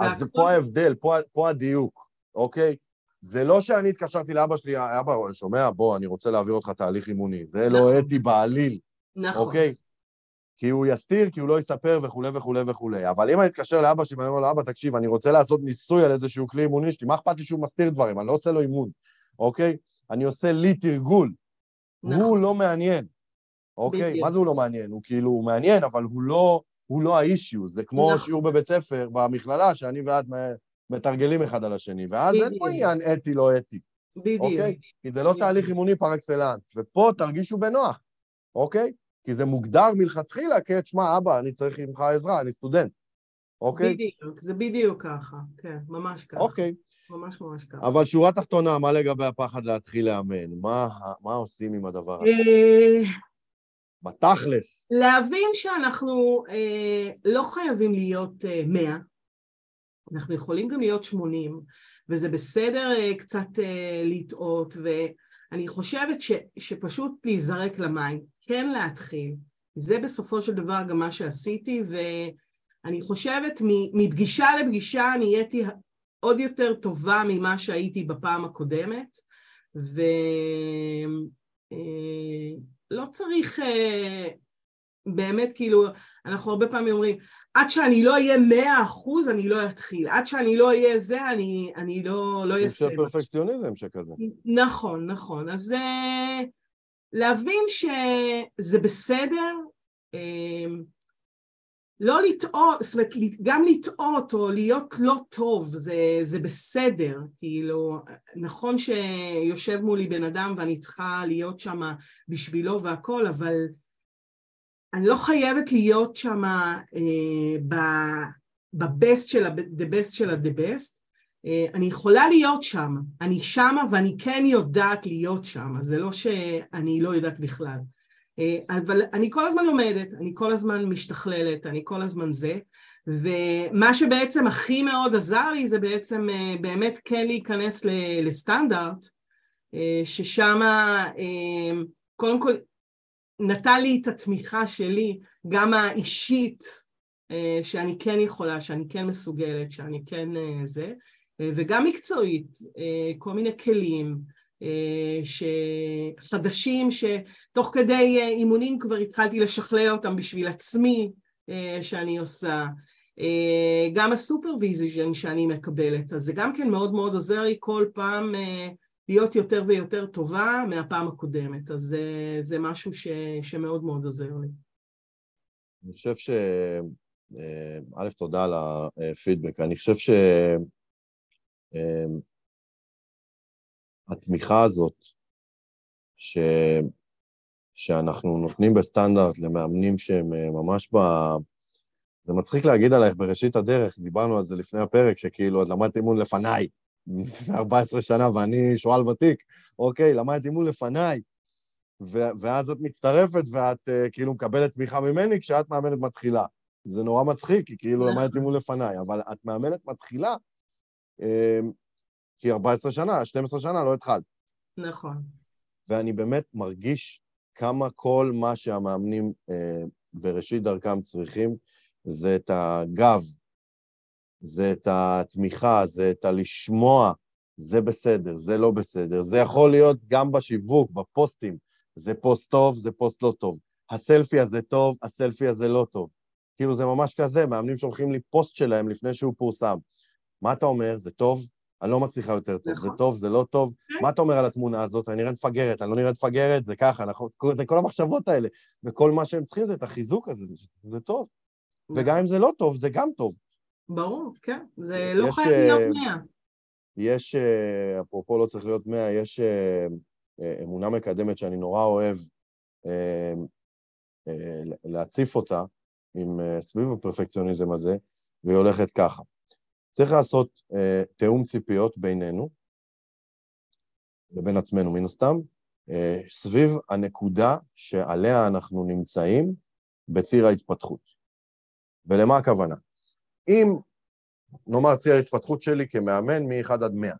אז והכל... פה ההבדל, פה, פה הדיוק, אוקיי? זה לא שאני התקשרתי לאבא שלי, אבא, שומע, בוא, אני רוצה להעביר אותך תהליך אימוני. זה לא נכון. לא אתי בעליל, נכון. אוקיי? כי הוא יסתיר, כי הוא לא יספר וכולי וכולי וכולי. אבל אם אני אתקשר לאבא שלי ואני אומר לו, אבא, תקשיב, אני רוצה לעשות ניסוי על איזשהו כלי אימוני שלי, מה אכפת לי שהוא מסתיר דברים? אני לא עושה לו אימון, אוקיי? אני עושה לי תרגול. נכון. הוא לא מעניין, אוקיי? בדיוק. מה זה הוא לא מעניין? הוא כאילו, הוא מעניין, אבל הוא לא, הוא לא האישיו. זה כמו נכון. שיעור בבית ספר, במכללה, שאני ואת מתרגלים אחד על השני, ואז בדיוק. אין פה עניין אתי, לא אתי. בדיוק. אוקיי? כי זה לא בדיוק. תהליך אימוני פר אקסלנס, ופה תרגישו בנוח, אוקיי? כי זה מוגדר מלכתחילה כתשמע, אבא, אני צריך ממך עזרה, אני סטודנט, אוקיי? בדיוק, זה בדיוק ככה, כן, ממש ככה. אוקיי. ממש ממש ככה. אבל שורה תחתונה, מה לגבי הפחד להתחיל לאמן? מה, מה עושים עם הדבר הזה? אה, בתכלס. להבין שאנחנו אה, לא חייבים להיות אה, מאה, אנחנו יכולים גם להיות שמונים, וזה בסדר אה, קצת אה, לטעות, ו... אני חושבת ש, שפשוט להיזרק למים, כן להתחיל, זה בסופו של דבר גם מה שעשיתי, ואני חושבת מפגישה לפגישה נהייתי עוד יותר טובה ממה שהייתי בפעם הקודמת, ולא אה, צריך באמת כאילו, אנחנו הרבה פעמים אומרים, עד שאני לא אהיה מאה אחוז אני לא אתחיל, עד שאני לא אהיה זה אני, אני לא, לא אעשה. זה פרפקציוניזם שכזה. נכון, נכון. אז uh, להבין שזה בסדר, uh, לא לטעות, זאת אומרת, גם לטעות או להיות לא טוב זה, זה בסדר, כאילו, נכון שיושב מולי בן אדם ואני צריכה להיות שם בשבילו והכל, אבל אני לא חייבת להיות שם אה, בבסט של ה-the best של ה-the best, אה, אני יכולה להיות שם, אני שמה ואני כן יודעת להיות שם, זה לא שאני לא יודעת בכלל. אה, אבל אני כל הזמן לומדת, אני כל הזמן משתכללת, אני כל הזמן זה, ומה שבעצם הכי מאוד עזר לי זה בעצם אה, באמת כן להיכנס לסטנדרט, אה, ששם קודם כל נתן לי את התמיכה שלי, גם האישית, אה, שאני כן יכולה, שאני כן מסוגלת, שאני כן אה, זה, אה, וגם מקצועית, כל מיני כלים חדשים שתוך כדי אימונים כבר התחלתי לשכלל אותם בשביל עצמי שאני עושה. גם ה supervision שאני מקבלת, אז זה גם כן מאוד מאוד עוזר לי כל פעם להיות יותר ויותר טובה מהפעם הקודמת, אז זה, זה משהו ש, שמאוד מאוד עוזר לי. אני חושב ש... אה, א', תודה על הפידבק. אני חושב שהתמיכה אה, הזאת, ש... שאנחנו נותנים בסטנדרט למאמנים שהם אה, ממש ב... זה מצחיק להגיד עלייך בראשית הדרך, דיברנו על זה לפני הפרק, שכאילו, את למדת אימון לפניי, לפני 14 שנה, ואני שועל ותיק, אוקיי, למדתי אימון לפניי, ואז את מצטרפת ואת uh, כאילו מקבלת תמיכה ממני כשאת מאמנת מתחילה. זה נורא מצחיק, כי כאילו נכון. למדת אימון לפניי, אבל את מאמנת מתחילה, uh, כי 14 שנה, 12 שנה לא התחלת. נכון. ואני באמת מרגיש כמה כל מה שהמאמנים uh, בראשית דרכם צריכים, זה את הגב זה את התמיכה, זה את הלשמוע, זה בסדר, זה לא בסדר. זה יכול להיות גם בשיווק, בפוסטים, זה פוסט טוב, זה פוסט לא טוב. הסלפי הזה טוב, הסלפי הזה לא טוב. כאילו זה ממש כזה, מאמנים שולחים לי פוסט שלהם לפני שהוא פורסם. מה אתה אומר, זה טוב? אני לא מצליחה יותר טוב. נכון. זה טוב, זה לא טוב. כן. מה אתה אומר על התמונה הזאת? אני נראית מפגרת, אני לא נראית מפגרת, זה ככה, אנחנו, זה כל המחשבות האלה. וכל מה שהם צריכים זה את החיזוק הזה, זה טוב. וגם אם זה לא טוב, זה גם טוב. ברור, כן. זה לא חייב להיות אה, מאה. יש, אה, אפרופו לא צריך להיות מאה, יש אה, אה, אמונה מקדמת שאני נורא אוהב אה, אה, להציף אותה עם, אה, סביב הפרפקציוניזם הזה, והיא הולכת ככה. צריך לעשות אה, תיאום ציפיות בינינו לבין עצמנו מן הסתם, אה, סביב הנקודה שעליה אנחנו נמצאים בציר ההתפתחות. ולמה הכוונה? אם נאמר ציר ההתפתחות שלי כמאמן מ-1 עד 100.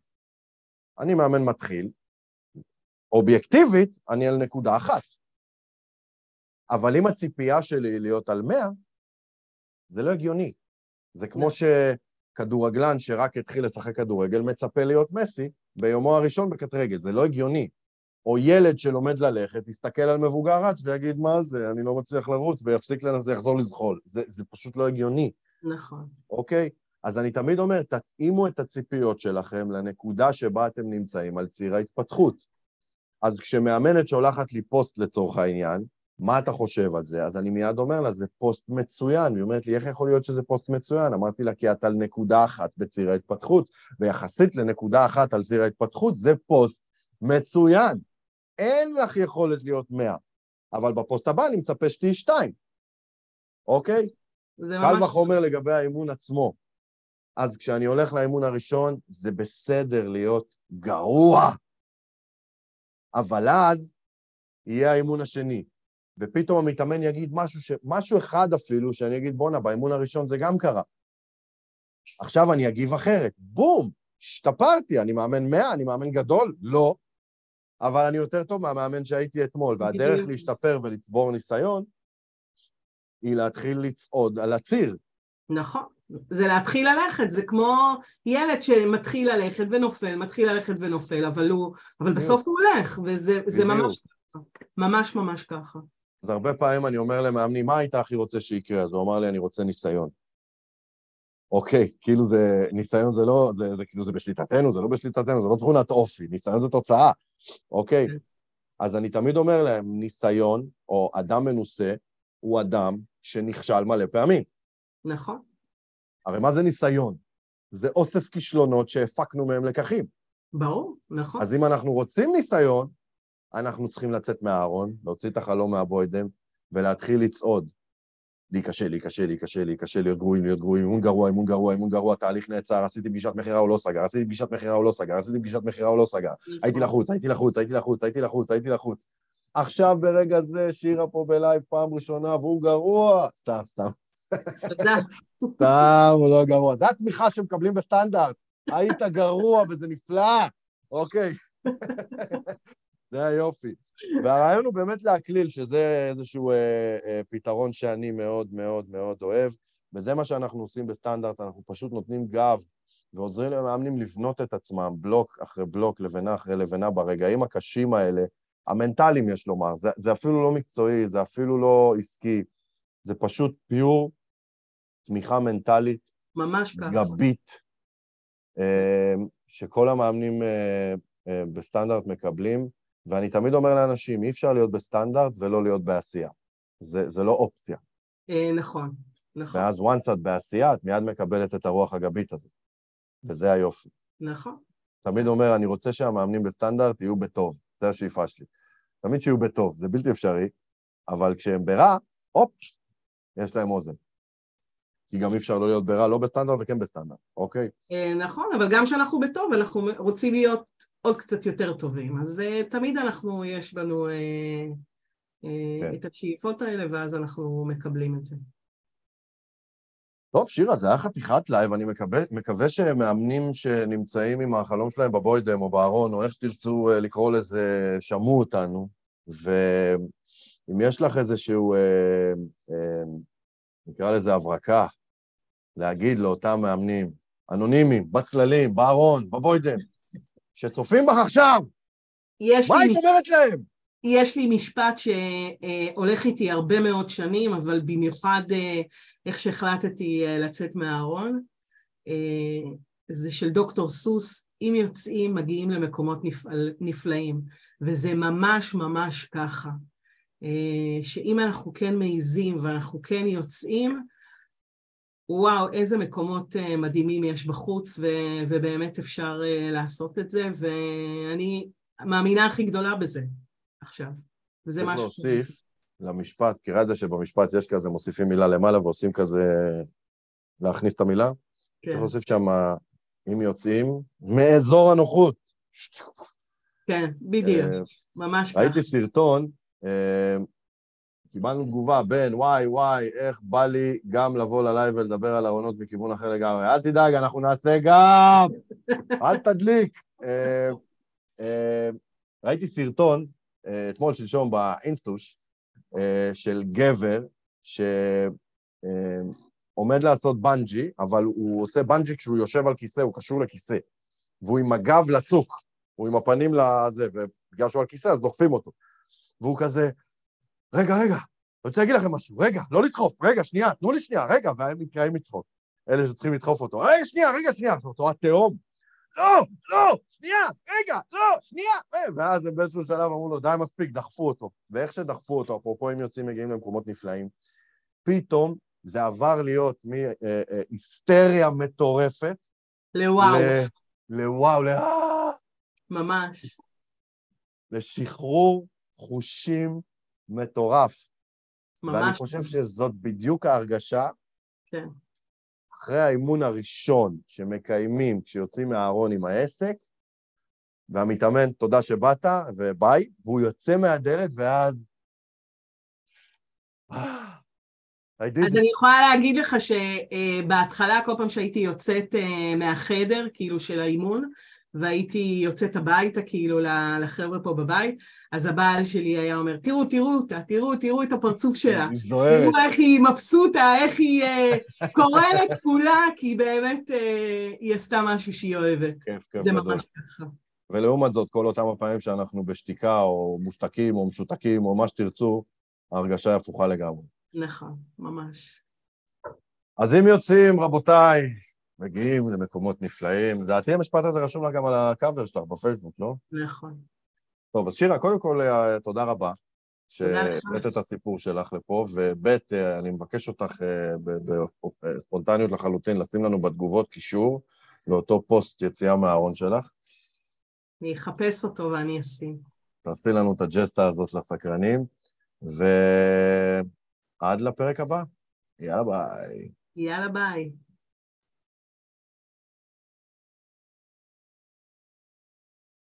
אני מאמן מתחיל, אובייקטיבית, אני על נקודה אחת. אבל אם הציפייה שלי היא להיות על 100, זה לא הגיוני. זה כמו שכדורגלן שרק התחיל לשחק כדורגל מצפה להיות מסי ביומו הראשון בקטרגל, זה לא הגיוני. או ילד שלומד ללכת, יסתכל על מבוגר רץ ויגיד, מה זה, אני לא מצליח לרוץ, ויפסיק לנסות, יחזור לזחול. זה, זה פשוט לא הגיוני, נכון. אוקיי? אז אני תמיד אומר, תתאימו את הציפיות שלכם לנקודה שבה אתם נמצאים על ציר ההתפתחות. אז כשמאמנת שולחת לי פוסט לצורך העניין, מה אתה חושב על זה? אז אני מיד אומר לה, זה פוסט מצוין. היא אומרת לי, איך יכול להיות שזה פוסט מצוין? אמרתי לה, כי את על נקודה אחת בציר ההתפתחות, ויחסית לנקודה אחת על ציר ההתפתחות, זה פוסט מצוין. אין לך יכולת להיות מאה, אבל בפוסט הבא אני מצפה שתהיי שתיים, אוקיי? זה קל ממש... וחומר לגבי האימון עצמו. אז כשאני הולך לאימון הראשון, זה בסדר להיות גרוע, אבל אז יהיה האימון השני, ופתאום המתאמן יגיד משהו, ש... משהו אחד אפילו, שאני אגיד, בואנה, באימון הראשון זה גם קרה. עכשיו אני אגיב אחרת. בום! השתפרתי, אני מאמן מאה, אני מאמן גדול? לא. אבל אני יותר טוב מהמאמן שהייתי אתמול, והדרך. להשתפר ולצבור ניסיון היא להתחיל לצעוד על הציר. נכון. זה להתחיל ללכת, זה כמו ילד שמתחיל ללכת ונופל, מתחיל ללכת ונופל, אבל הוא... אבל בסוף הוא הולך, וזה. ממש ככה. ממש ממש ככה. אז הרבה פעמים אני אומר למאמנים, מה היית הכי רוצה שיקרה? אז הוא אמר לי, אני רוצה ניסיון. אוקיי, כאילו זה, ניסיון זה לא, זה, זה כאילו זה בשליטתנו, זה לא בשליטתנו, זה לא תכונת אופי, ניסיון זה תוצאה, אוקיי? כן. אז אני תמיד אומר להם, ניסיון, או אדם מנוסה, הוא אדם שנכשל מלא פעמים. נכון. הרי מה זה ניסיון? זה אוסף כישלונות שהפקנו מהם לקחים. ברור, נכון. אז אם אנחנו רוצים ניסיון, אנחנו צריכים לצאת מהארון, להוציא את החלום מהבוידם, ולהתחיל לצעוד. להיכשל, להיכשל, להיכשל, להיכשל, להיות גרועים, להיות גרועים, אימון גרוע, אימון גרוע, אימון גרוע, תהליך נעצר, עשיתי פגישת מכירה והוא לא סגר, עשיתי פגישת מכירה והוא לא סגר, עשיתי פגישת מכירה והוא לא סגר, הייתי לחוץ, הייתי לחוץ, הייתי לחוץ, הייתי לחוץ, הייתי לחוץ. עכשיו ברגע זה שירה פה בלייב פעם ראשונה והוא גרוע, סתם, סתם, תודה. סתם, הוא לא גרוע. זה התמיכה שמקבלים בסטנדרט. היית גרוע וזה נפלא, אוקיי. זה היופי. והרעיון הוא באמת להקליל, שזה איזשהו אה, אה, פתרון שאני מאוד מאוד מאוד אוהב, וזה מה שאנחנו עושים בסטנדרט, אנחנו פשוט נותנים גב ועוזרים למאמנים לבנות את עצמם, בלוק אחרי בלוק, לבנה אחרי לבנה, ברגעים הקשים האלה, המנטליים יש לומר, זה, זה אפילו לא מקצועי, זה אפילו לא עסקי, זה פשוט פיור תמיכה מנטלית, ממש ככה. גבית, אה, שכל המאמנים אה, אה, בסטנדרט מקבלים, ואני תמיד אומר לאנשים, אי אפשר להיות בסטנדרט ולא להיות בעשייה. זה, זה לא אופציה. אה, נכון, נכון, ואז once את בעשייה, את מיד מקבלת את הרוח הגבית הזאת. וזה היופי. נכון. תמיד אומר, אני רוצה שהמאמנים בסטנדרט יהיו בטוב, זו השאיפה שלי. תמיד שיהיו בטוב, זה בלתי אפשרי, אבל כשהם ברע, הופ, יש להם אוזן. כי גם אי אפשר לא להיות ברע, לא בסטנדרט וכן בסטנדרט, אוקיי? אה, נכון, אבל גם כשאנחנו בטוב, אנחנו רוצים להיות עוד קצת יותר טובים. אז אה, תמיד אנחנו, יש בנו אה, כן. את השאיפות האלה, ואז אנחנו מקבלים את זה. טוב, שירה, זה היה חתיכת לייב, אני מקווה, מקווה שמאמנים שנמצאים עם החלום שלהם בבוידם או בארון, או איך שתרצו אה, לקרוא לזה, שמעו אותנו, ואם יש לך איזשהו, אה, אה, נקרא לזה הברקה, להגיד לאותם מאמנים, אנונימיים, בצללים, בארון, בבוידם, שצופים בך עכשיו, מה היית אומרת להם? יש לי משפט שהולך איתי הרבה מאוד שנים, אבל במיוחד אה, איך שהחלטתי אה, לצאת מהארון. אה, זה של דוקטור סוס, אם יוצאים מגיעים למקומות נפעל, נפלאים, וזה ממש ממש ככה. אה, שאם אנחנו כן מעיזים ואנחנו כן יוצאים, וואו, איזה מקומות מדהימים יש בחוץ, ו- ובאמת אפשר לעשות את זה, ואני מאמינה הכי גדולה בזה עכשיו. וזה משהו... להוסיף למשפט, תראה את זה שבמשפט יש כזה, מוסיפים מילה למעלה ועושים כזה, להכניס את המילה. כן. צריך להוסיף שם, אם יוצאים, מאזור הנוחות. כן, בדיוק, ממש ככה. ראיתי סרטון, קיבלנו תגובה בין וואי וואי, איך בא לי גם לבוא ללייב ולדבר על העונות מכיוון אחר לגמרי. אל תדאג, אנחנו נעשה גם! *laughs* אל תדליק. אה, אה, ראיתי סרטון אה, אתמול, שלשום, באינסטוש, של גבר שעומד לעשות בנג'י, אבל הוא עושה בנג'י כשהוא יושב על כיסא, הוא קשור לכיסא, והוא עם הגב לצוק, הוא עם הפנים לזה, ובגלל שהוא על כיסא אז דוחפים אותו. והוא כזה, רגע, רגע, אני רוצה להגיד לכם משהו, רגע, לא לדחוף, רגע, שנייה, תנו לי שנייה, רגע, והם נתקעים מצחוק. אלה שצריכים לדחוף אותו, רגע, שנייה, רגע, שנייה, אותו התהום. לא, לא, שנייה, רגע, לא, שנייה. ואז הם באיזשהו שלב אמרו לו, די מספיק, דחפו אותו. ואיך שדחפו אותו, אפרופו אם יוצאים מגיעים למקומות נפלאים, פתאום זה עבר להיות מהיסטריה מטורפת. לוואו. לוואו, ל... ממש. לשחרור חושים מטורף. ממש. ואני חושב שזאת בדיוק ההרגשה. כן. אחרי האימון הראשון שמקיימים כשיוצאים מהארון עם העסק, והמתאמן, תודה שבאת, וביי, והוא יוצא מהדלת, ואז... אז אני יכולה להגיד לך שבהתחלה, כל פעם שהייתי יוצאת אה, מהחדר, כאילו, של האימון, והייתי יוצאת הביתה, כאילו, לחבר'ה פה בבית, אז הבעל שלי היה אומר, תראו, תראו אותה, תראו, תראו את הפרצוף שלה. תראו איך היא מבסוטה, איך היא uh, קורנת כולה, כי באמת uh, היא עשתה משהו שהיא אוהבת. כיף, כיף זה ממש ככה. ולעומת זאת, כל אותם הפעמים שאנחנו בשתיקה, או מושתקים, או משותקים, או מה שתרצו, ההרגשה היא הפוכה לגמרי. נכון, ממש. אז אם יוצאים, רבותיי, מגיעים למקומות נפלאים, לדעתי המשפט הזה רשום לה גם על הקאבר שלך בפייסבוק, לא? נכון. טוב, אז שירה, קודם כל, אה, תודה רבה שהבאת את הסיפור שלך לפה, וב' אה, אני מבקש אותך אה, בספונטניות לחלוטין לשים לנו בתגובות קישור לאותו פוסט יציאה מהארון שלך. אני אחפש אותו ואני אשים. תעשי לנו את הג'סטה הזאת לסקרנים, ועד לפרק הבא. יאללה ביי. יאללה ביי.